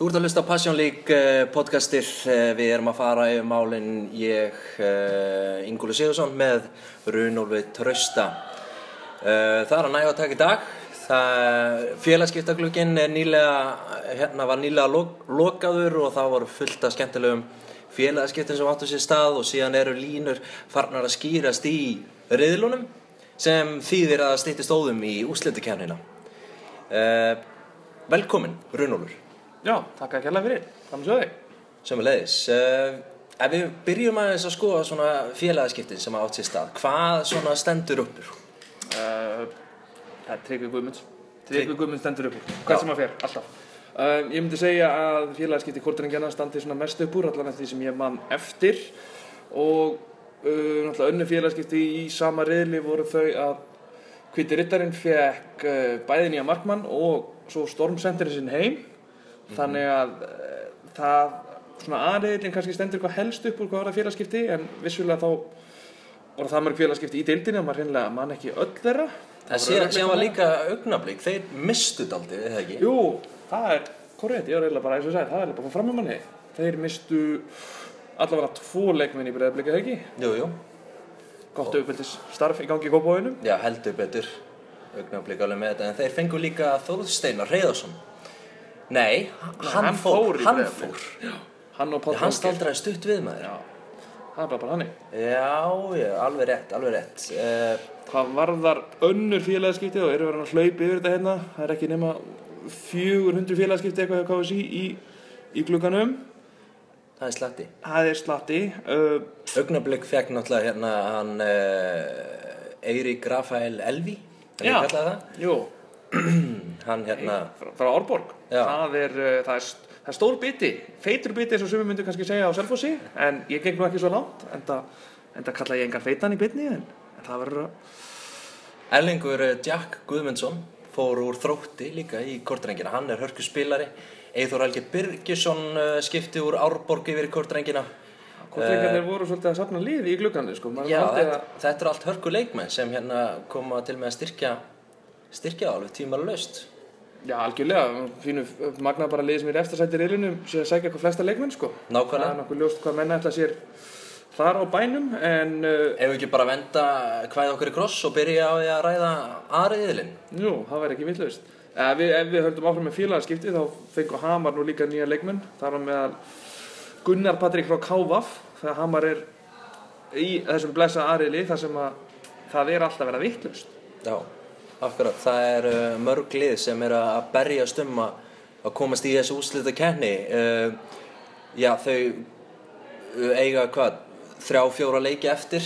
Þú ert að hlusta á Passion League eh, podcastið. Eh, Við erum að fara yfir málinn ég, uh, Ingúli Sigursson, með Runólfi Trausta. Það er að næga að taka í dag. Félagskiptaglugginn hérna var nýlega lok, lokaður og það voru fullt af skemmtilegum félagskiptin sem áttu sér stað og síðan eru línur farnar að skýrast í riðlunum sem þýðir að stýttist óðum í úslitikernina. Uh, velkomin, Runólfur. Já, takk að kærlega fyrir, þannig svo þig. Sömmulegis. Uh, ef við byrjum aðeins að skoða svona félagaskiptin sem átt sér stað, hvað svona stendur uppur? Uh, það er Tryggvi Guðmunds. Trygg- Tryggvi Guðmunds stendur upp úr, Já. hvað sem að fer, alltaf. Uh, ég myndi segja að félagskipti kortringjana standi svona mest upp úr, allan eftir því sem ég mann eftir. Og uh, náttúrulega önnu félagskipti í sama riðli voru þau að Hviti Rittarinn fekk bæði nýja markmann og svo Stormcenterinn sinn heim. Þannig að uh, það, svona aðriðlinn kannski stendur hvað helst upp úr hvað var það félagskipti en vissulega þá voru það mörg félagskipti í deildinni að maður hreinlega man ekki öll þeirra Það síðan, síðan var líka augnablík, þeir mistu daldið, eða ekki? Jú, það er korrekt, ég var eiginlega bara eins og ég sagði, það er bara fram með manni þeir mistu allavega tvo leikminn í breyðablika, ekki? Jú, jú. Gott auðvöldis starf í gangi í kópáinum Já, heldur betur augnablík alveg með þetta, en þeir fengu líka Þórðsteinar Reyðarsson. Nei, hann, hann fór, fór hann fór. Hann og Páll Hann staldraði stutt við maður. Já, það er bara bara hannig Já, já, alveg rétt, alveg rétt. Uh, Hvað varðar önnur félagskipti og eru verið að hlaupa yfir þetta hérna það er ekki nema 400 félagskipti eitthvað hjá KSI í, í glugganum það er slatti. það er slatti uh, Augnablík fekk náttúrulega hérna hann uh, Eirík Rafael Elvi, Já. Jú, Hann hérna, frá, Árborg Já. Það er, uh, það, er, það er stór biti feitur biti eins og sumir myndu kannski segja á Selfossi en ég geng nú ekki svo langt en það, kalla ég engan feitan í bitni en, en það verður að Erlingur eh, Jack Guðmundsson fór úr þrótti líka í kortrengina, hann er hörkuspilari. Eithor Helgi Birgisson uh, skipti úr Árborg yfir kortrengina Kortringarnir voru svolítið að safna liði í glugganum sko. Já, þetta, að, þetta er allt hörku leikmenn sem hérna koma til með að styrkja styrkja alveg tímar laust já, algjörlega, fínu magnað bara liði sem er eftir sæti reilinu sem sækja hvað flesta leikmenn sko. Nákvæmlega. það er nokkuð ljóst hvað menna ætla sér þar á bænum en uh, Ef við ekki bara venda hvað okkur í kross og byrja á því að ræða aðriðilinn jú, það væri ekki vitlaust. Ef við, ef við höldum áfram með félagaskipti þá fengur Hamar nú líka nýja leikmenn þar á meðal Gunnar Patrik frá Kávaf þegar Hamar er í þessum blessa aðriðli þar sem að það er alltaf verið vitlaust. Já, akkurat, það er uh, mörg lið sem er að berjast um að komast í þessu úslita kenni uh, Já, þau uh, eiga hvað, þrjá, fjóra leiki eftir?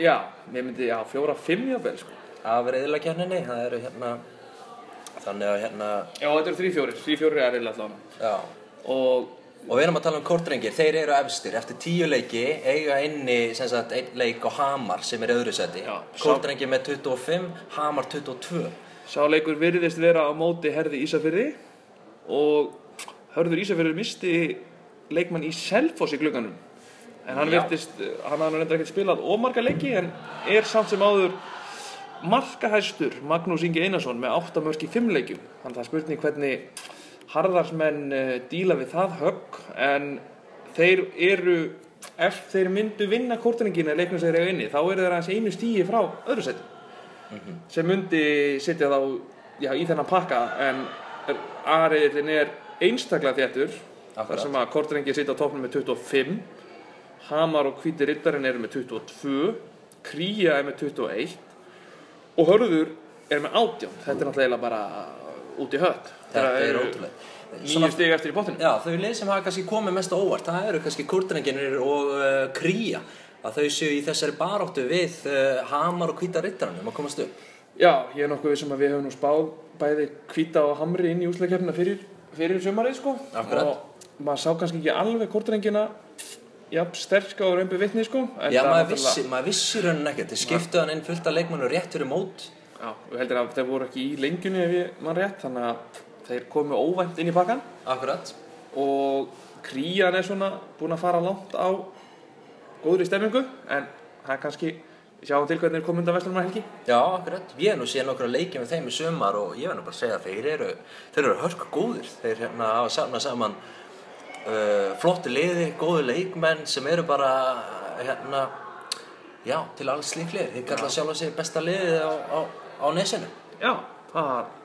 Já, ég myndi, já, fjóra, fimm jáfnvel sko. af reyðilega kenninni, það eru hérna þannig að hérna já, þetta eru þrý fjórir, þrý fjórir aðriðli allavega Já, og og við erum að tala um kortrengir, þeir eru efstir. Eftir tíu leiki, eiga inni sagt einn leik á Hamar sem er öðru seti kortrengir með 25, Hamar 22 Sá leikur virðist vera á móti herði Ísafyrði og hörður Ísafyrði misti leikmann í Selfoss í glugganum. En hann Já. virtist, hann hafði reyndar ekkert spilað ómarga leiki en er samt sem áður markahæstur Magnús Ingi Einarsson með 8 mörk í 5 leikjum. Þannig það er spurning hvernig harðarsmenn uh, díla við það högg en þeir eru ef þeir myndu vinna kortuningina leiknum sem þeir eiga inni þá eru þeir aðeins einu stíi frá öðru seti sem myndi setja þá já, í þennan pakka en aðriðin er einstaklega þéttur þar sem að kortrengi sitja á topnum með 25 Hamar og Hvíti Riddarinn eru með 22 Kría er með 21 og Hörður er með 18 þetta er náttúrulega bara út í hött Þetta er ótrúlega nýju stig eftir í bóttinu Já, þau lið sem hafa kannski komið mest óvart það eru kannski kurtrenginir og uh, kría. Að þau séu í þessari baróttu við uh, Hamar og Hvíta Rittarannum að komast upp. Já, ég er nokkuð vissum að við höfum nú spáð bæði Hvíta og Hamri inn í úsleikefnina fyrir, fyrir sumarið sko. Akkurat. og maður sá kannski ekki alveg kortrengina já, sterk á römbu vitni sko. En Já, það maður vissi, maður vissi raunin ekkert. Þeir skiptu hann inn fullt af leikmennu rétt fyrir mót. Já, og heldur að þeir voru ekki í lengjunni ef ég mann rétt þannig að þeir komu óvænt inn í pakkan Akkurat og krían er svona búin að fara langt á góðri stemmingu en það er kannski sjáum til hvernig er komið undan Vestlunum helgi. Já, akkurat. Ég hef nú séð nokkra leikið með þeim í sumar og ég verð nú bara að segja að þeir eru, þeir eru hörku góðir. Þeir hérna hafa samnað saman uh, flotti liði, góði leikmenn sem eru bara hérna, já, til alls líklegir. Þeir kalla sjálf að sig besta liðið á, á, á nesinu. Já, það,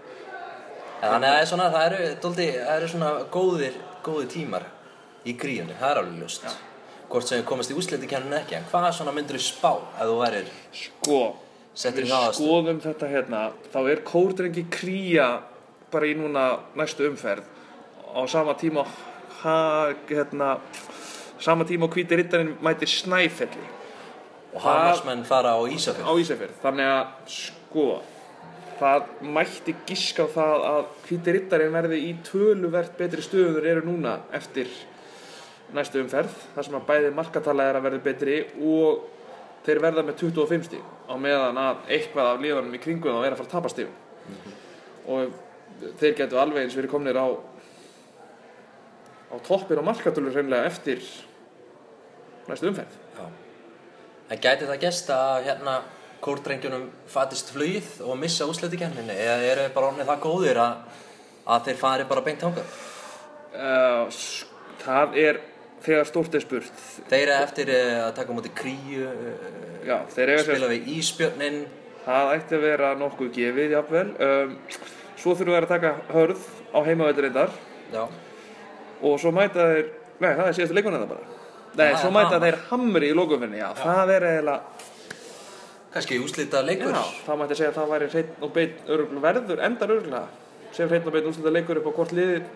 Þannig að svona, það eru, dóldi, það eru svona góðir, góðir tímar í gríunni, það er alveg ljóst. Hvort sem við komast í úsleitikenninu ekki, en hvað svona myndir þú spá ef þú værir sko, við skoðum þetta hérna, þá er kórdrengi kría bara í núna næstu umferð. Á sama tíma ha, hérna, sama tíma og hvíti rittarinn mætir Snæfelli. Og Hamarsmenn fara á Ísafjörð. á Ísafjörð. Þannig að sko það mætti giska á það að hvíti rittarinn verði í töluvert betri stöður eru núna eftir næstu umferð þar sem að bæði markatala er að verði betri og þeir verða með 25 stíg á meðan að eitthvað af liðanum í kringu þá er að fara að tapa stígum og þeir getur alveg eins verið komnir á á toppin og markatölur hreinlega eftir næstu umferð Já. En gæti það gest að hérna kórdrengjunum fatist flugið og missa úsleitikenninni eða eru bara orðinni það góðir að, að þeir fari bara beint hangað? uh, s- það er þegar stórt er spurt. Þeir eru eftir eh, að taka móti kríu, eh, já, spila við Ísbjörnin, það ætti að vera nokkuð gefið jafnvel. Um, svo þurfum við að taka hörð á já, og svo mæta þeir nei, það er síðastu leikunum bara. Nei, Það svo mæta þeir hamri í lokufinni já, það er eiginlega kannski úslita leikur. já, það mætti segja að það væri hreinn og beinn örugl verður, endar öruglega sem hreinn og beinn úrslita leikur upp á hvort liðið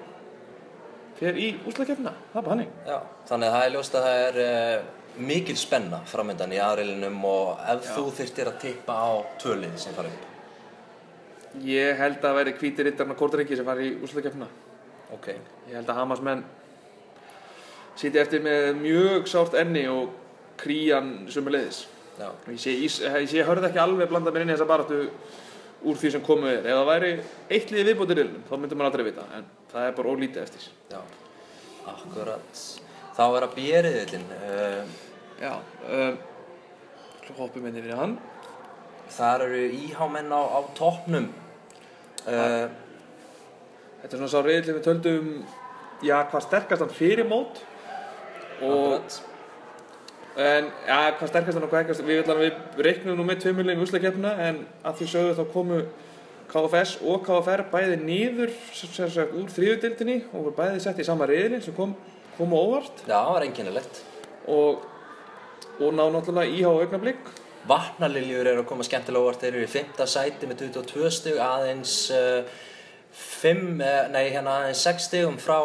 fer í úrslitakefna það er bara hannig Já, þannig að það er ljóst að það er uh, mikil spenna framöndan í aðrilinum og ef þú þyrftir að tippa á tvölið sem fara upp. ég held að það væri hvíti rittarna kórtarengi sem fari í úrslitakefna Ok, Ég held að Hamas menn sitja eftir með mjög sárt enni og krían sömuleiðis. Já, Ég sé, ég sé hörð ekki alveg blanda mér inn í þessa baráttu úr því sem komið er. Ef það væri eitt liði viðbótir riðlum, þá myndi maður aldrei vita. En það er bara ólítið eftir. já, akkurat. Þá er að bjeriðillin. Uh, Já, um, svo hoppum við yfir hann. þar eru íhámenn á, á toppnum. Uh, Þetta er svona sá riðil við töldum, já, hvað sterkast hann fyrir mót. Og, akkurat. En, já, hvað sterkast og hvað ekkast, við, ætla- við reiknum nú með tveimurlegin úrslagkeppna en að því sögðu þá komu KFS og KFR bæði nýður úr þriðudildinni og voru bæði sett í sama riðilin sem kom, kom óvart Já, það var einkennilegt. og, og ná náttúrulega íhá augnablík Vatnaliljur eru að koma skemmtilega óvart, þeir eru í 5. sæti með 22 stug, aðeins uh, 5, uh, nei hérna aðeins 6 stugum frá,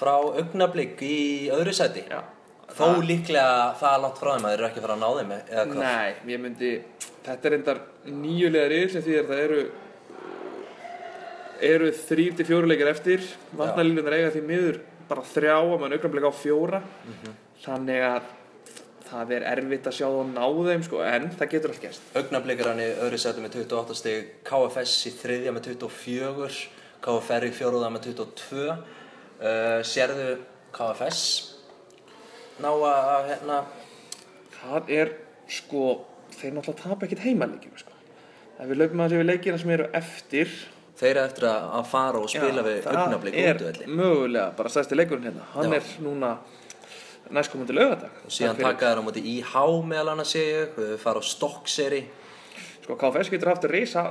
frá augnablík í öðru sæti. Já. Þó líklega það langt frá þeim að þeir eru ekki að fara að ná þeim eða hvað? Nei, ég myndi þetta er endar nýjulega riðil sem því að það eru eru þrýr til fjóru leikir eftir. Vatnalílunar eiga því miður bara þrjá að mann augnablík á fjóra. Þannig að það er erfitt að sjá þá ná þeim sko, en það getur allt gerst. Augnablik er hann í öðru sæti með 28 stig, KFS í þriðja með 24, KFR í fjóruða með 22. Uh, sérðu KFS ná að hérna, það er sko þeir náttúrulega tapa ekkert heimaleikjum sko. ef við löpum að sér við leikina sem eru eftir þeir eru eftir að að fara og spila við augnablik það er mögulega bara stæðsti leikurinn hérna hann Já. er núna næstkomandi laugardag Og síðan taka þeir á móti IH meðal annars sé ég, við fara á Stokkseri. sko KFS getur haft reysa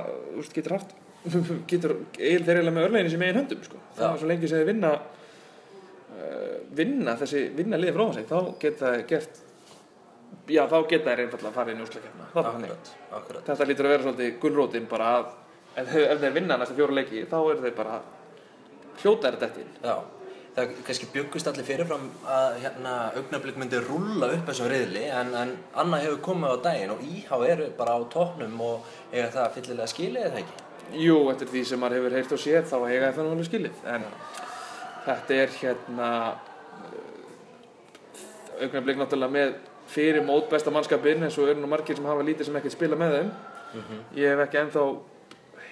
getur haft getur eil þeir eiginlega með örleginu sem eigin höndum sko. það Já. er svo lengi sem þeir vinna vinna þessi vinna liði frá sig þá geta gert já þá geta þeir einfallega að fara í er akkurat. þetta lítur að vera svolítið gullrótin bara að ef, ef þeir vinna næsta fjóra leiki þá eru þeir bara hljóta er þetta inn Já, það kannski byggust allir fyrirfram að hérna, augnablik myndi rúlla upp þessum riðli en, en annað hefur komið á daginn og IH eru bara á toppnum og eiga það fyllilega skilið eða ekki? Jú, eftir því sem maður hefur heyrt og séð þá eiga það alveg skilið en þetta er hérna augnablik náttúrulega með fyrir mót besta mannskapinn svo eru nú margir sem hafa lítið sem ekkert spila með þeim ég hef ekki ennþá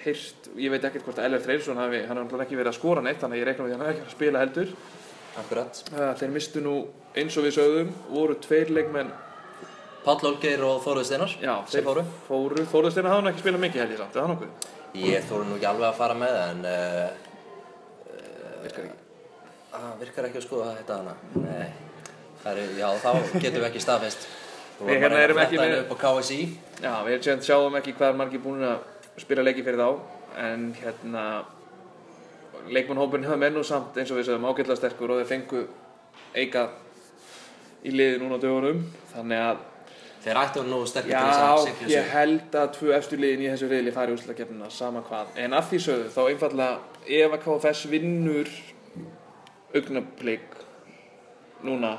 heyrt, ég veit ekkert hvort að Elver Freyrsson hafi, hann har náttúrulega ekki verið að skora neitt þannig að ég reikna því að hann hafi ekki verið að spila heldur Akkurat. Uh, þeir mistu nú eins og við sögðum voru tveir leikmenn Páll Olgeir og Þóruð Steinar Já, sem fóru fóru. Þóruðsteina hafði nú ekki spilað mikið held ég samt, er það nokkuð? Ég þóru nú ekki alveg að fara með en uh, Virkar ekki. það virkar ekki að skoða þetta hana. Nei, er, já þá getum við ekki staðfest. Við hérna að erum ekki með- upp á KSI Já, við erum sem sjáum ekki hvað er margir búin að spila leiki fyrir þá. En hérna leikmannhópurinn hefur menn og samt eins og við sögum ágætlega sterkur og þeir fengu eiga í liði núna á dögunum. Þannig að Þeir ættu nú sterkir til þess að já, sigla ég sig. held að tvö eftir liðin í þessu riðli fari úrslutakefnina sama hvað. En að því sögðu þá einfallega ef að KFS vinnur augnablik núna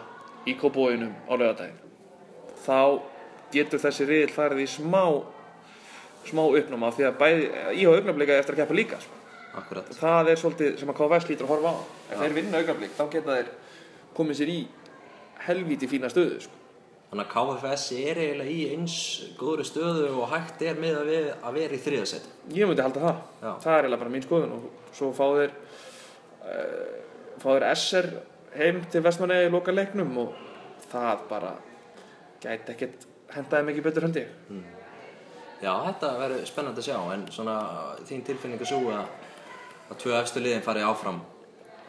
í kópóinum á laugardaginn þá getur þessi riðil farið í smá smá uppnáma því að bæði, ég á augnablik eftir að keppa líka sko. Akkurat það er svolítið sem að KFS lítur að horfa á ef þeir vinna augnablik þá geta þeir komið sér í helvíti fína stöðu sko. Þannig að KFS er eiginlega í eins góðri stöðu og hægt er með að, við, að vera í þriðasæti. Ég myndi halda það. Já. Það er eiginlega bara mín skoðun og svo fá þeir uh, fá þeir SR heim til Vestmanni í loka leiknum og það bara gæti ekkert hendaði mikið betur held ég. Já, þetta verður spennandi að sjá, en svona þín tilfinning er svo að, að tvö efstu liðin farið áfram.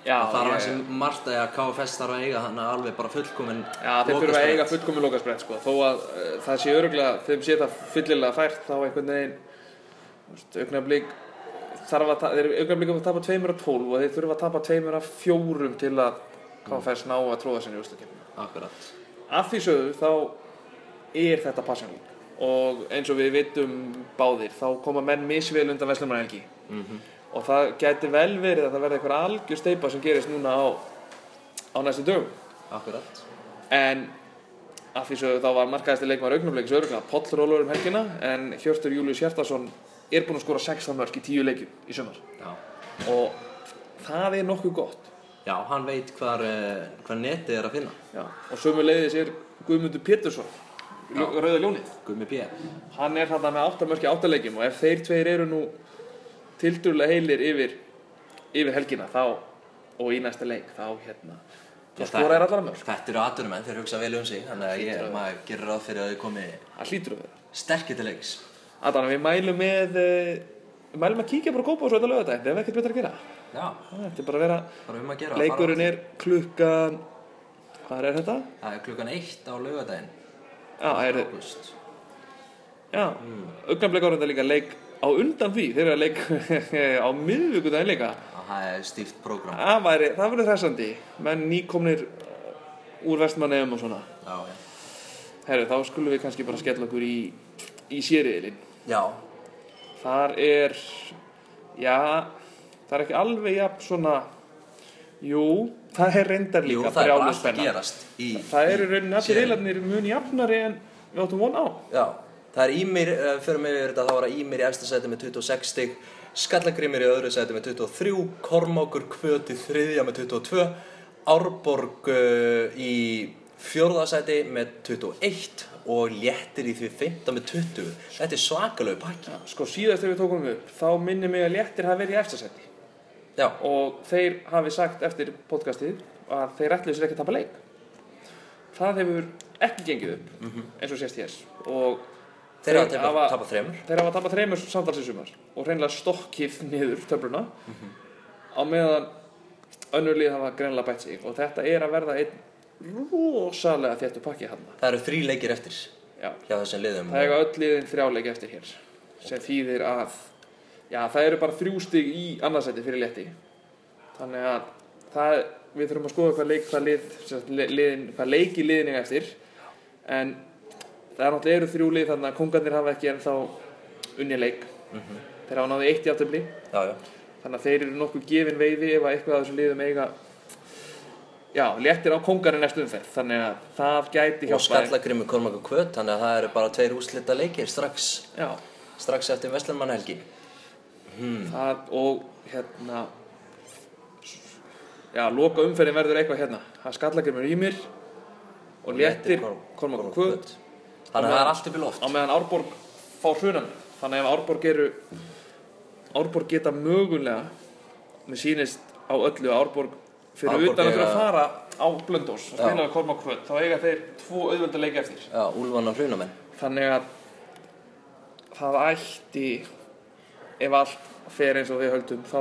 Já, það þarf ég- hansi margt að KFS þarf að eiga þannig alveg bara fullkomin Já, þeir þurfa að eiga fullkomi lokasbrett sko. þó að uh, það sé öruglega þeim sé það fyllilega fært þá einhvern veginn augnablik þarf að, þeir augnablik að tapa tveimur af tólf og þeir þurfa að tapa tveimur af fjórum til að KFS ná að tróða sinni í úrstakefni Akkurat. Af því sögðu þá er þetta passjónlík og eins og við vitum báðir þá koma menn misvel undan Veslumarhelgi Mm og það gæti vel verið að það verði eitthvað algjör steipa sem gerist núna á, á næstu dögum. Akkurat. en af því sögðu þá var markaðasti leikmar augnumleikis örgulega Páll rólur um helgina en Hjörtur Július Hjartarsson er búinn að skora 16 mörg í 10 leikjum í Já. og það er nokkuð gott Já, hann veit hvar, uh, hvar netið er að finna. Já. og sömu leiðis er Guðmundur Pétursson Rauða Ljónið Gummi B. hann er þarna með 8 mörg í 8 leikjum og ef þeir tveir eru nú tildurlega heilir yfir, yfir helgina þá og í næsta leik þá hérna er Þetta eru atvinnumenn, þeir hugsa vel um sig, þannig að ég, maður gerir ráð fyrir að þau komi það hlýtur að vera sterkir til leiks. Þannig við mælum með eh, við mælum að kíkja bara að kópa og svo þetta lögadaginn það er ekkert betra að gera Já, þetta er bara að vera bara um að gera. leikurinn er klukkan hvað er þetta? Það er klukkan eitt á laugadaginn. Já, er, já mm. augnablik árunda líka leik á undan því þeir eru að leik á miðvíkudaginn líka Það er stíft prógram. það, verður hressandi menn nýkomnir uh, úr vestmanneum og svona Já, já. Herru, þá skulum við kannski bara skella okkur í, í sériðilinn Já, þar er já, það er ekki alveg jafn svona jú, það er reyndar jú, líka það er bara allt að gerast í... það eru raunin allir heilarnir mun jafnari en við áttum von á. Já, það er Ímir, fyrir mig yfir þetta, þá var það Ímir í efsta sæti með 26 stig, Skallagrimur í öðru sæti með 23, Kormákur Kvöti þriðja með 22, Árborg uh, í fjórða sæti með 21 og Léttir í því 15 með 20. Þetta er svakalegu pakki. sko síðast þegar við tókum upp þá minnir mig að léttir hafi verið í efstasetti Já, og þeir hafi sagt eftir podcastið að þeir ætluðu sér ekki að tapa leik. Það hefur ekki gengið upp eins og sést hér. Og þeir hafa tapað tapa þremur. þeir hafa tapað þreymur samtalsinsumar og hreinlega stokkið niður töfluna. Á meðan önnur lið hafa greinlega bætt sig. Og þetta er að verða einn rosalega þéttu pakki hann Það eru þrý leikir eftir Já. hjá þessum liðum. það eiga öll liðin þrjáleik eftir hér sem þýðir að já, það eru bara þrjú stig í annarsæti fyrir leti þannig að það, við þurfum að skoða hvað leik hvað, lið, li- liðin, hvað leiki liðin eiga eftir en það er náttúrulega eru þrjú lið þannig að kongarnir hafa ekki ennþá unni leik þeir hafa náðu eitt í já. þannig að þeir eru nokkuð gefin veiði ef að eitthvað af þessum liðum eiga já, léttir á kongarinn næstu umferð þannig að það gæti Og hjálpa þeim. Skallagrimur Kormákur Kvöt, þannig að það eru bara tveir úslita leikir strax, já, strax eftir Vestlumannhelgi. það og hérna já, loka umferðin verður eitthvað hérna. Það skallagrimur í mér og léttir Kormákur Kvöt. Þannig að það er allt í loft. á meðan Árborg fá hrunan þannig að Árborg eru Árborg geta mögulega mér sýnist á öllu að Árborg fyrir utan að fyrir að fara á Blöndós og spila við Kormák Kvöld þá eiga þeir tvo auðvölda leiki eftir Já, Úlfan og Hrunamenn. þannig að það ætti ef allt fer eins og við höldum þá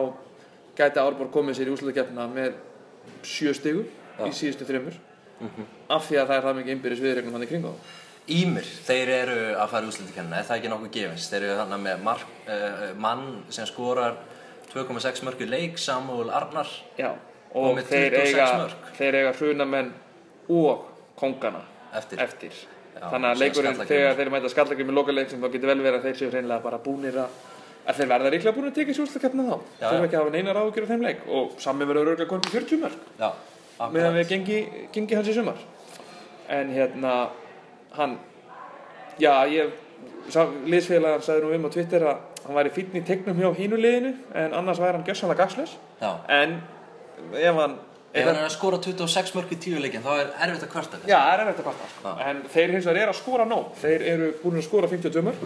gæti Árborg komið sér í úrslutakefna með sjö stigum Já. í síðustu þreymur af því að það er það mikið innbyrðis viðregnum hann í kringu á Ímir, þeir eru að fara í er það ekki nokkuð gefins? Þeir eru þarna með mark, uh, mann sem skorar 2,6 mörg í leik, Samuel Arnar. Já, Og þeir 26 eiga, þeir eiga hrunamenn og kongana Eftir. eftir. Já, Þannig að leikurinn, þegar þeir mæta skallagrim í lokaleik sem þá getur vel verið að þeir séu hreinlega bara búnir að að þeir verða líklega búin að tekja sér úrslakefna þá. Já, þurfa já. ekki að hafa neinar áhugjur á þeim leik. Og sami verður örgulega komið 40 mörg meðan við gengi, gengi hans í sumar. En hérna hann já ég liðsfélagan sagði nú um á Twitter að hann væri fínn í tegnum hjá hínu liðinu en annars væri hann gjössanlega gagsles en ef hann Ef hann er að skora 26 mörg í tíu leikin, þá er erfitt að kvarta. Já, er erfitt að kvarta sko. Já. En þeir hins vegar eru að skora nóg Þeir eru búin að skora 52 mörg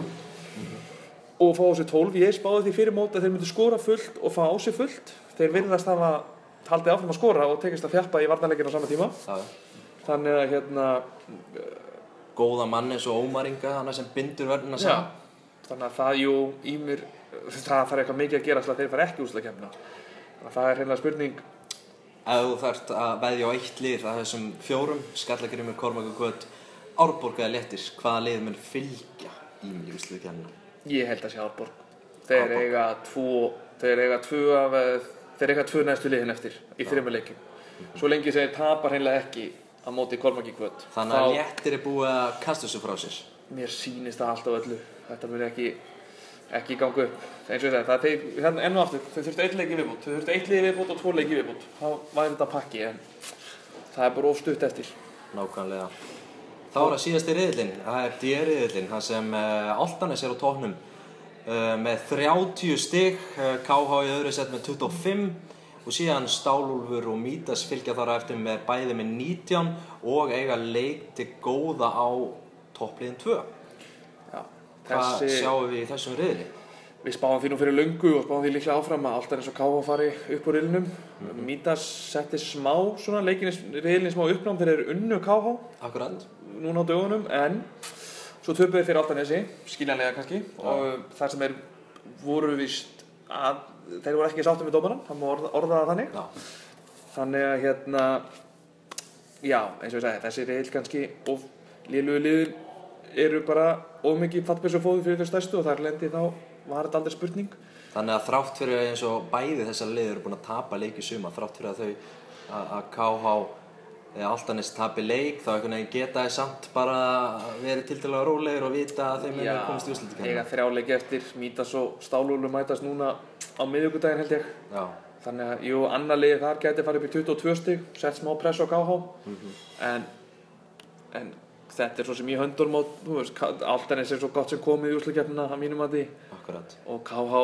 og fá á sig 12 Ég spáði því fyrir mót að þeir myndu skora fullt og fá á sig fullt Þeir virðast hafa haldið áfram að skora og tekist að þjappa í varnarleikinu á sama tíma Já, já. Þannig að hérna Góða mann eins og Ómar Inga, hann sem bindur verðina já, saman. Þannig að það jú í mér Það þarf eitthvað mikið að gera að þeir fara ekki úslega kemna Það er hreinlega spurning Ef þú þarft að veðja á eitt lið að þessum fjórum, Skallagrimur, Kormak og Kvöld, Árborg eða Lettir, hvaða lið mun fylgja í úslitikennina? Ég held að sé Árborg Þeir Árborg. eiga tvo Þeir eiga tvö af Þeir eiga tvö næstu liðin eftir í þreymur leikjum Svo lengi sem þeir tapar hreinlega ekki á móti Kormaki kvöld Þannig að Lettir er búið að kasta þessu frá sér. mér sýnist það allt á öllu Þetta mun ekki ekki ganga upp eins og segi, það er þeir, hérna enn og aftur þau þurftu eitt leiki viðbútt, þau þurftu eitt leiki viðbútt og tvo leiki viðbútt þá væri þetta pakki en það er bara of stutt eftir Nákvæmlega. Þá er það síðasti riðlinn, það er D-riðlinn, það sem uh, Altanes er á tóknum uh, með 30 stig, uh, KH í öðru sett með 25 og síðan Stálúlfur og Mítas fylgja þar eftir með bæði með 19 og eiga leik til góða á toppliðin 2. Hvað þessi, sjáum við í þessum riðli? við spáum því nú fyrir löngu og spáum því líklega áfram að alltaf eins og Káa fari upp úr riðlinum. Mítas setti smá svona riðlinni smá uppnám þegar þeir eru unnu Káa Akkurat. núna á dögunum en svo töpuðu þeir fyrir Altanesi, skiljanlega kannski og þar sem er voru vist að þeir voru ekki sáttum með dómaran, það má orða, orða þannig. Já, þannig að hérna já, eins og ég sagði, þessi reyl kannski og liðlugu liðin eru bara ómikið fattbessu fóðu fyrir þau stærstu og þar lendi þá var þetta aldrei spurning. Þannig að þrátt fyrir eins og bæði þessar liður eru búin að tapa leik í suma, þrátt fyrir að þau að, að KH eða Altanis tapi leik, þá geta þeir samt bara verið til dæla rólegir og vita að þeim er komist í úslitikennina. eiga þrjáleiki eftir Mítas og Stálúlu mætast núna á miðugudaginn held ég. Já, þannig að, jú, annar liði þar gæti farið upp í 22 stig, sett smá press á KH en, en þetta er svo sem á, þú veist, Altanis er svo gott sem komið í úsleikefnina að mínum að því akkurat. og KH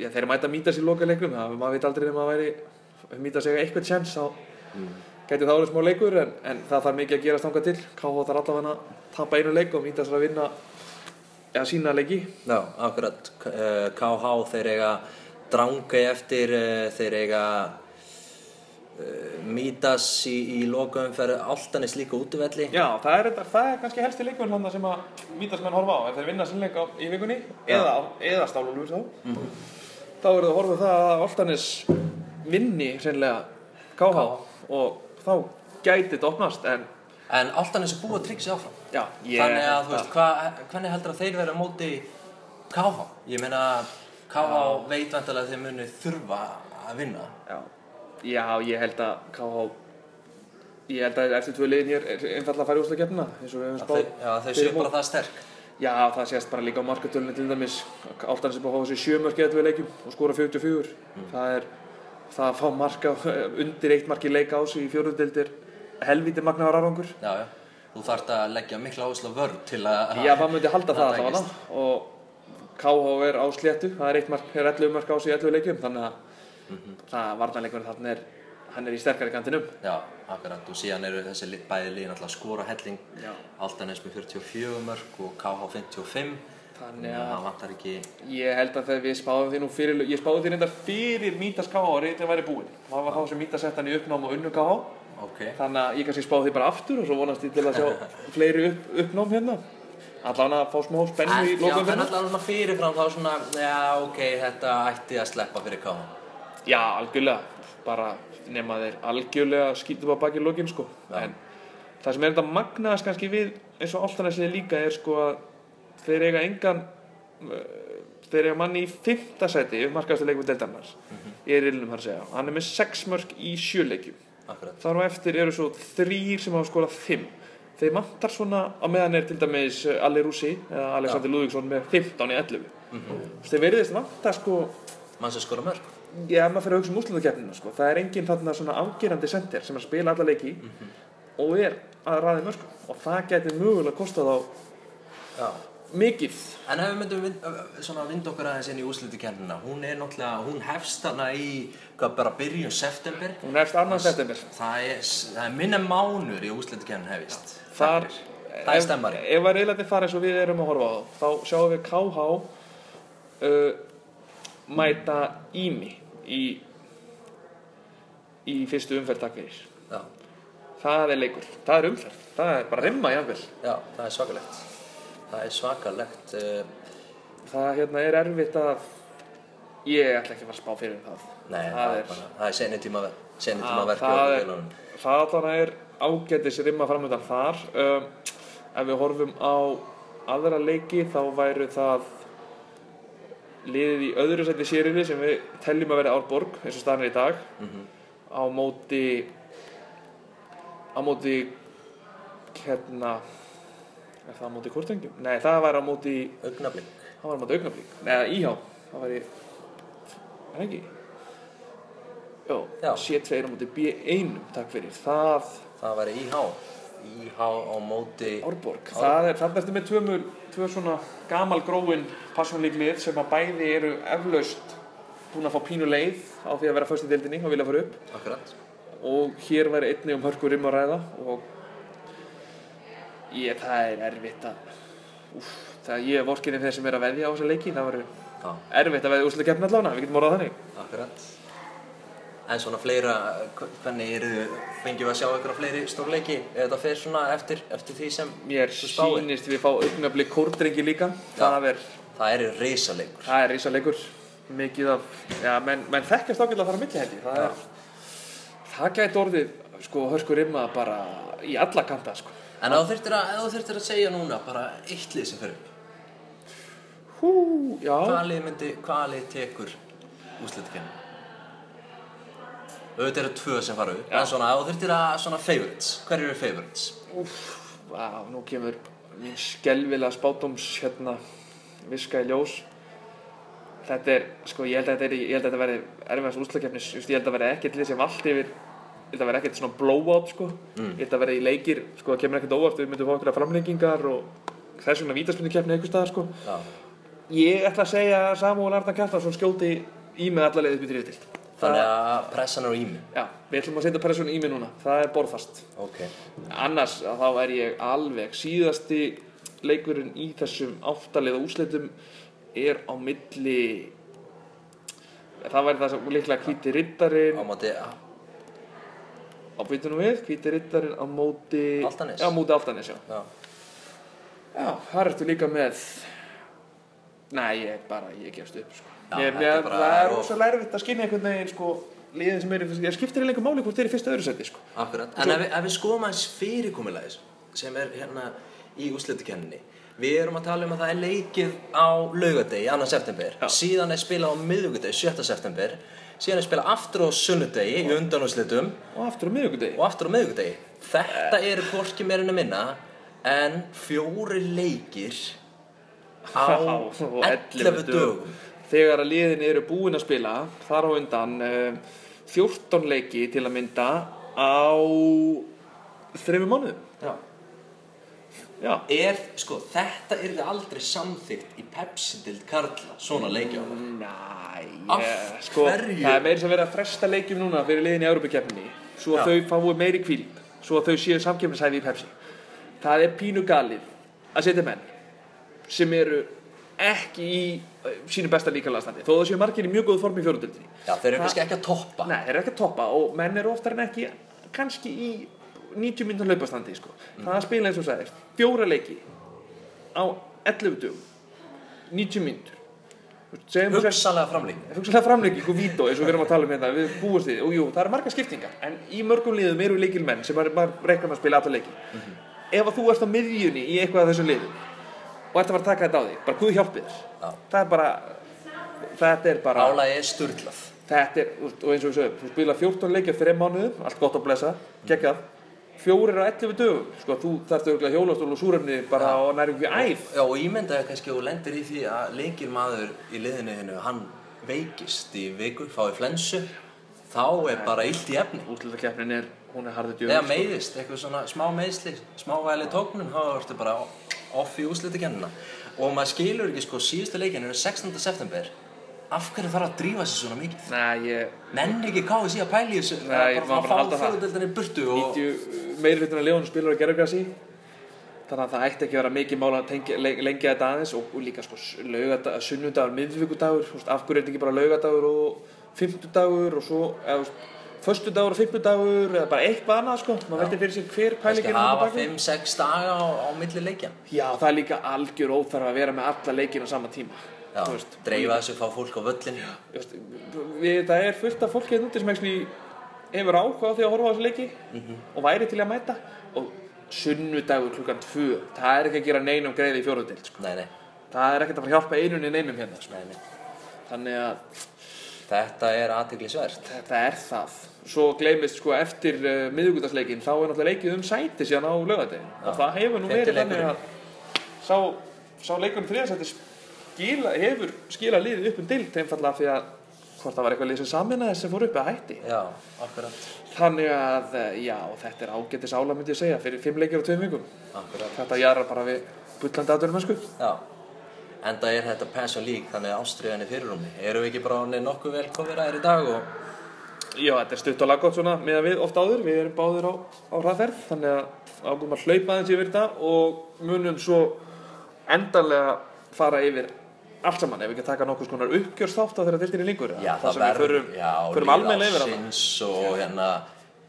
já, þeir mæta Mítas í lokaleiknum það maður veit aldrei nema að væri ef Mítas eiga eitthvað tjens þá gæti það árið smá leikur en, en það þarf mikið að gerast þangað til KH þarf allavega að tapa einu leik og Mítas þarf að vinna ja, sína leiki Já, akkurat. K- eh, KH þeir eiga drangei eftir, eh, þeir eiga Mítas í, í lokaumferð Altanis líka útivelli. Já, það er, það er kannski helsti leikur sem að Mítas menn horfa á ef þeir vinna sinn leik á, í vikunni eða, eða stálulur þá þá eru það að horfa á það að Oltanis vinni sennilega KH og þá gæti þetta opnast en En Altanis er búið að tryggja sig áfram. já, ég Þannig að, þú veist, hva, hvernig heldur að þeir vera móti KH? Ég meina, KH veit vantilega að þeir muni þurfa að vinna. Já, já ég held að KH ég held að eftir tvö liðin hér er einfallega að fara í úrstakefnina eins og við hefum Að Þau, já, þau séu bara það sterk. Já, það sést bara líka á markatölunni til dæmis. Áltan sem búið að fá þessi sjö mörk eða tvö leikjum og skora 44 það er það að fá marka undir eitt marki leika á sig í fjórðundeldir helviti magnaðar árangur. Já, já. Þú þarft að leggja mikla áherslu á vörn til að... Já, maður myndi halda það það allavega. tækist. og KH er á sléttu. Það er eitt mark, er 11 mark á sig í 11 leikjum. Þannig að það varnarleikurinn þarna er hann er í sterkari kantinum Já, akkurat. Og síðan eru þessi bæði liðin alltaf að skora helling. Já. Altanes með 44 mörg og KH 55. Þannig það að vantar ekki ég held að þegar við spáðum því nú fyrir, ég spáði því reyndar fyrir Mítas KH að reyndar væri búinn. Það var þá sem Mítas sett hann í uppnám og unnu KH. ok, Þannig að ég kannski spáði því bara aftur og svo vonast ég til að sjá fleiri upp, uppnám hérna. Allan að fá smá spennu en, í fyrir. alltaf svona fyrirfram þá svona já, ok, þetta ætti að sleppa fyrir káma Já, algjörlega. Bara nema þeir algjörlega skýtum á baki lokin sko. Já. En það sem er þetta magnaðast kannski við eins og Áltanesliði líka er sko að þeir eiga engan uh, þeir eiga manni í fymta seti markaðastu leikum deildarnar Mhm. í erilnum þar að segja. Hann er með sex mörg í sjö leikjum. akkurat, Þar á eftir eru svo þrýr sem hafa skorað fimm. Þeir vantar svona á meðan er til dæmis uh, Ali Rúsi eða Alexander Lúðvíksson með 15 í 11. Mm -hmm. Þeir verðist vanta sko mann sem skora mörg Já, maður fyrir að hugsa um úrslutakeppnina sko. Það er enginn þarna svona afgerandi sender sem er að spila alla leiki og er að ræði mörgum og það getur mögulega kostað á já mikið En ef við myndum vind, svona vind okkur aðeins inn í úrslutikernina, hún er náttúrulega, hún hefst þarna í, hvað, bara byrjun september. Hún hefst annan september Það er, það er minna mánur í úrslutikernin hefist. Þar, Það er stemmari. Ef, að reyðlega fara eins og við erum að horfa á þá, þá sjáum við KH uh, mæta Ími í í fyrstu umferð takk fyrir Já, Það er leikur, það er umferð, það er bara rimma jafnvel. Já, það er svakalegt. Það er svakalegt. eh, Það hérna er erfitt að ég ætla ekki að fara að spá fyrir um það. Nei, Það er er- seinni tíma, tíma Já, verkið það á er- ágætis rimma framöndan þar. Um, Ef við horfum á aðra leiki þá væru það liðið í öðru seti sérili sem við teljum að vera Árborg eins og staðan er í dag Mhm. á móti á móti hérna er það á móti kortengjum? Nei, það væri á móti Augnablik. það var á móti augnablík Nei, íhá, það væri er það ekki? Jó, Já. C2 á móti B1 takk fyrir, það Það væri IH. IH á móti... Árborg, það er, ertu með tvö, tvö svona gamal gróin passjónlíklið sem að bæði eru eflaust búin að fá pínu leið á því að vera fyrst í deildinni og vilja fara upp. Akkurat. og hér væri einnig um hörkur um að ræða og ég, það er erfitt að úf, það ég er vorkinni þeir sem er að veðja á þessa leiki. Það Já, erfitt að veðja úrslega keppni allavega, við getum orðað þannig. Akkurat. En svona fleira, hvernig eru, fengjum við að sjá á fleiri stórleiki? Eða þetta fer svona eftir, eftir því sem mér sýnist við fá augnablik kórdrengi líka. Það er, Það er risaleikur. það er rísaleikur mikið af, já, menn, menn þekkjast ágætlega að fara á milli held ég. Það er, það gæti orðið sko hörkur rimma bara í alla kanta sko. En ef þú þurftir að, segja núna bara eitt lið sem fer upp, hú, já. Hvaða lið myndi, hvaða lið tekur úrslutakenni? Auðvitað eru tvö sem fara upp, en svona, þú þurftir að, svona favorites, hver eru favorites? Úf, á, nú kemur mín skelvilega spátums hérna viska í ljós þetta er, sko, ég held að þetta, er, ég held að þetta verði erfiðast úrslagkeppnis, just, ég held að verði ekkert lið sem allt yfir ég held að verði ekkert svona blowout, sko Mm. ég held að verði í leikir, sko, það kemur ekkert óvart við myndum fá okkur að framlengingar og þess vegna vítaspindu keppni einhvers staðar, sko Já. ég ætla að segja að Samúl Arnar Kjartansson skjóti í með alla leiðið upp í þriðutild Þannig að pressan er á ími. Já, við ætlum að setja pressun í mig núna, það er borðfast Ok. annars þá er ég alveg síðasti leikurinn í þessum áttaliða úsleitum er á milli það væri það sem líklega hvíti Á riddarinn móti, á byttunum við, hvíti riddarinn á móti Álftanes. já, á móti Altanes, já já. já, þar ertu líka með nei, ég bara, ég gefst upp sko. Ég, er bara það er rosalega erfitt að skynja einhvern veginn sko, liðin sem er, ég skiptir lengur máli hvort þeir eru fyrsta öðru seti sko. Akkurat, en ef ef við skoðum aðeins fyrirkomulegis sem er hérna í úrslutakenninni Við erum að tala um að það er leikið á laugadegi, 2. september Já. Síðan er spilað á miðvikudegi, 7. september Síðan er spilað aftur á sunnudegi í undanúrslitum og aftur á miðvikudegi og aftur á miðvikudegi Þetta eru hvorki meirinn að minna en fjóri leikir á Já, og 11 dögum þegar að liðin eru búin að spila þar á undan uh, 14 leiki til að mynda á þreymur mánuðum Já. já, Er, sko, þetta er þið aldrei samþygt í Pepsi-dild Karla, svona leikja næ Af ég, sko, hverju? það er meiri sem verið að fresta leikjum núna fyrir liðin í Európa-keppninni svo að Já. þau fái meiri kvíld svo að þau séu samkeppnishæfi í Pepsi það er pínu galið að setja menn sem eru ekki í uh, sínu besta líkalega þó það séu margir í mjög góðu formi í fjórundildinni Já, þeir eru Það- kannski ekki að toppa. Nei, þeir eru ekki að toppa og menn eru oftar en ekki kannski í 90 minnum hlaupastandi sko. það að spila eins og sagðir fjóra leiki á 11 dugum 90 minnur Hugsalega framlík. hugsalega framleiki, ykkur vító eins og við erum að tala um hérna, við búumst við, og jú, það eru margar skiptingar en í mörgum liðum eru leikilmenn sem maður maður reiknar að spila alla leiki ef að þú ert á miðjunni í eitthvað af þessum liðum og ert að fara að taka þetta á því bara Guð hjálpi þér Já. það er bara þetta er bara Álagi er sturglað. þetta er, og eins og við sögum, þú spila 14 leiki á 3 mánuðum, allt gott að blessa geggjað, fjórir á 11 dögum sko, þú þarfst örgulega hjólastól og súrefni bara Já. og næri ekki æð Já, og ímyndaði kannski og lendir í því að leikir maður í liðinu hennu, hann veikist í viku, fái flensu, þá er bara illt í efni. útlutakeppnin er, hún er harðið Eða djöfum meiðist, eitthvað svona smá meiðsli, smávæli tóknum, þá ertu bara off í úslitakennina. Og maður skilur ekki, sko, síðustu leikinu er 16. september. Af hverju þarf að drífa sig svona mikið? Nei, ég, Nenni ekki KSI að pæla í þessu, Nei, að ég má bara bara halda það. fjóðudeldinni burtu og... 90 meiri hlutin af liðunum spilur á gerðugrassi þannig að það ætti ekki að vera mikið mál að lengja þetta aðeins og, og líka sko sunnudagur, miðvíkudagur af hverju er þetta ekki bara laugadagur og fimmtudagur og svo eða, þú veist, föstudagur og fimmtudagur eða bara eitthvað annað sko, maður veldi fyrir sér hver pælingin hafa 5-6 daga á, á milli leikja. Já, það er líka algjör óþarf að vera með alla leikina á sama tíma Já, veist, dreifa þessu, fá fólk á völlin. Veist, við, það er fullt af fólki hérna úti sem actually hefur áhuga á því að horfa á þessu leiki og væri til að mæta og sunnudagur klukkan tvö það er ekki að gera neinum greiði í fjóruðdild sko. Nei, nei, það er ekkert að fara að hjálpa einunni neinum hérna sko. nei, nei. þannig að Þetta er aðteglisvert. þetta er það svo gleymist sko eftir uh, miðugudagsleikin þá er náttúrulega leikið um sæti síðan á laugadegin og það hefur nú verið þannig að sá, sá leikurinn þriðarsæti skila, hefur skila liðið upp um dild einfallega því að hvort það var eitthvað lið sem saminnaði sem fór upp að hætti Já, akkurat, Þannig að, eh, já, þetta er ágætis ála myndi ég segja, fyrir fimm leikir á tveim vikum. akkurat. Þetta jarar bara við bullandi aðdunum mennsku. Enda er þetta Passion League, þannig að ástriðan er fyrirrúmi. Erum við ekki bara nokkuð vel komið ræðir í dag og... Já, þetta er stutt og laggótt svona með að við oft áður, við erum báðir á, á hraðferð, þannig að águm að hlaupa aðeins yfir þetta og munum svo endanlega fara yfir allt saman, ef við ekki taka nokkuð skonar uppgjörsþátt á þeirra dildinni líkur. Já, sem við förum, já, ársins og hérna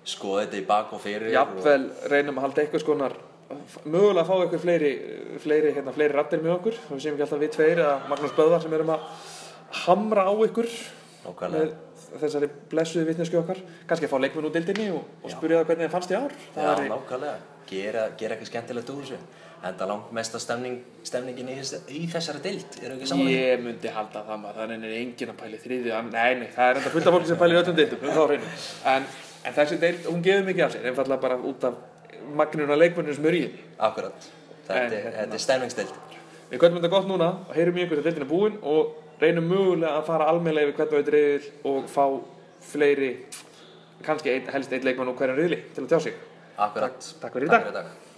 skoða þetta í bak og fyrir. Jafnvel reynum að halda eitthvað skonar mögulega að fá eitthvað fleiri, fleiri, hérna, fleiri rattir með okkur, við séum ekki alltaf við tveir eða Magnús Böðvar sem erum að hamra á ykkur með þessari blessuði vitnesku okkar. Kannski að fá leikmenn úr dildinni og, og spyrja það hvernig það fannst í ár. Það Já, væri- nákvæmlega. Gera, gera eitthvað skemmtilegt úr þessu. Enda langt mesta stemning, stemningin í, í þessari deild. Erum við ekki saman? ég myndi halda það maður. Það er engin að pæli an- nei, nei, það er enda fullt af fólki sem pæli í öllum um hreinu. En, en þessi deild, hún gefur mikið af sér. Einfallega bara út af magnuna leikmennir sem eru í henni Akkurat. Þetta, er- hérna- er stemningsdeild. við köllum þetta gott núna og heyrum í deildin er búin og reynum mögulega að fara almennilega yfir hvernig þetta reyðil og fá fleiri kannski ein, helst eitt leikmann úr hverjum reyðli til að tjá sig Akkurat. Takk-. Takk fyrir í dag.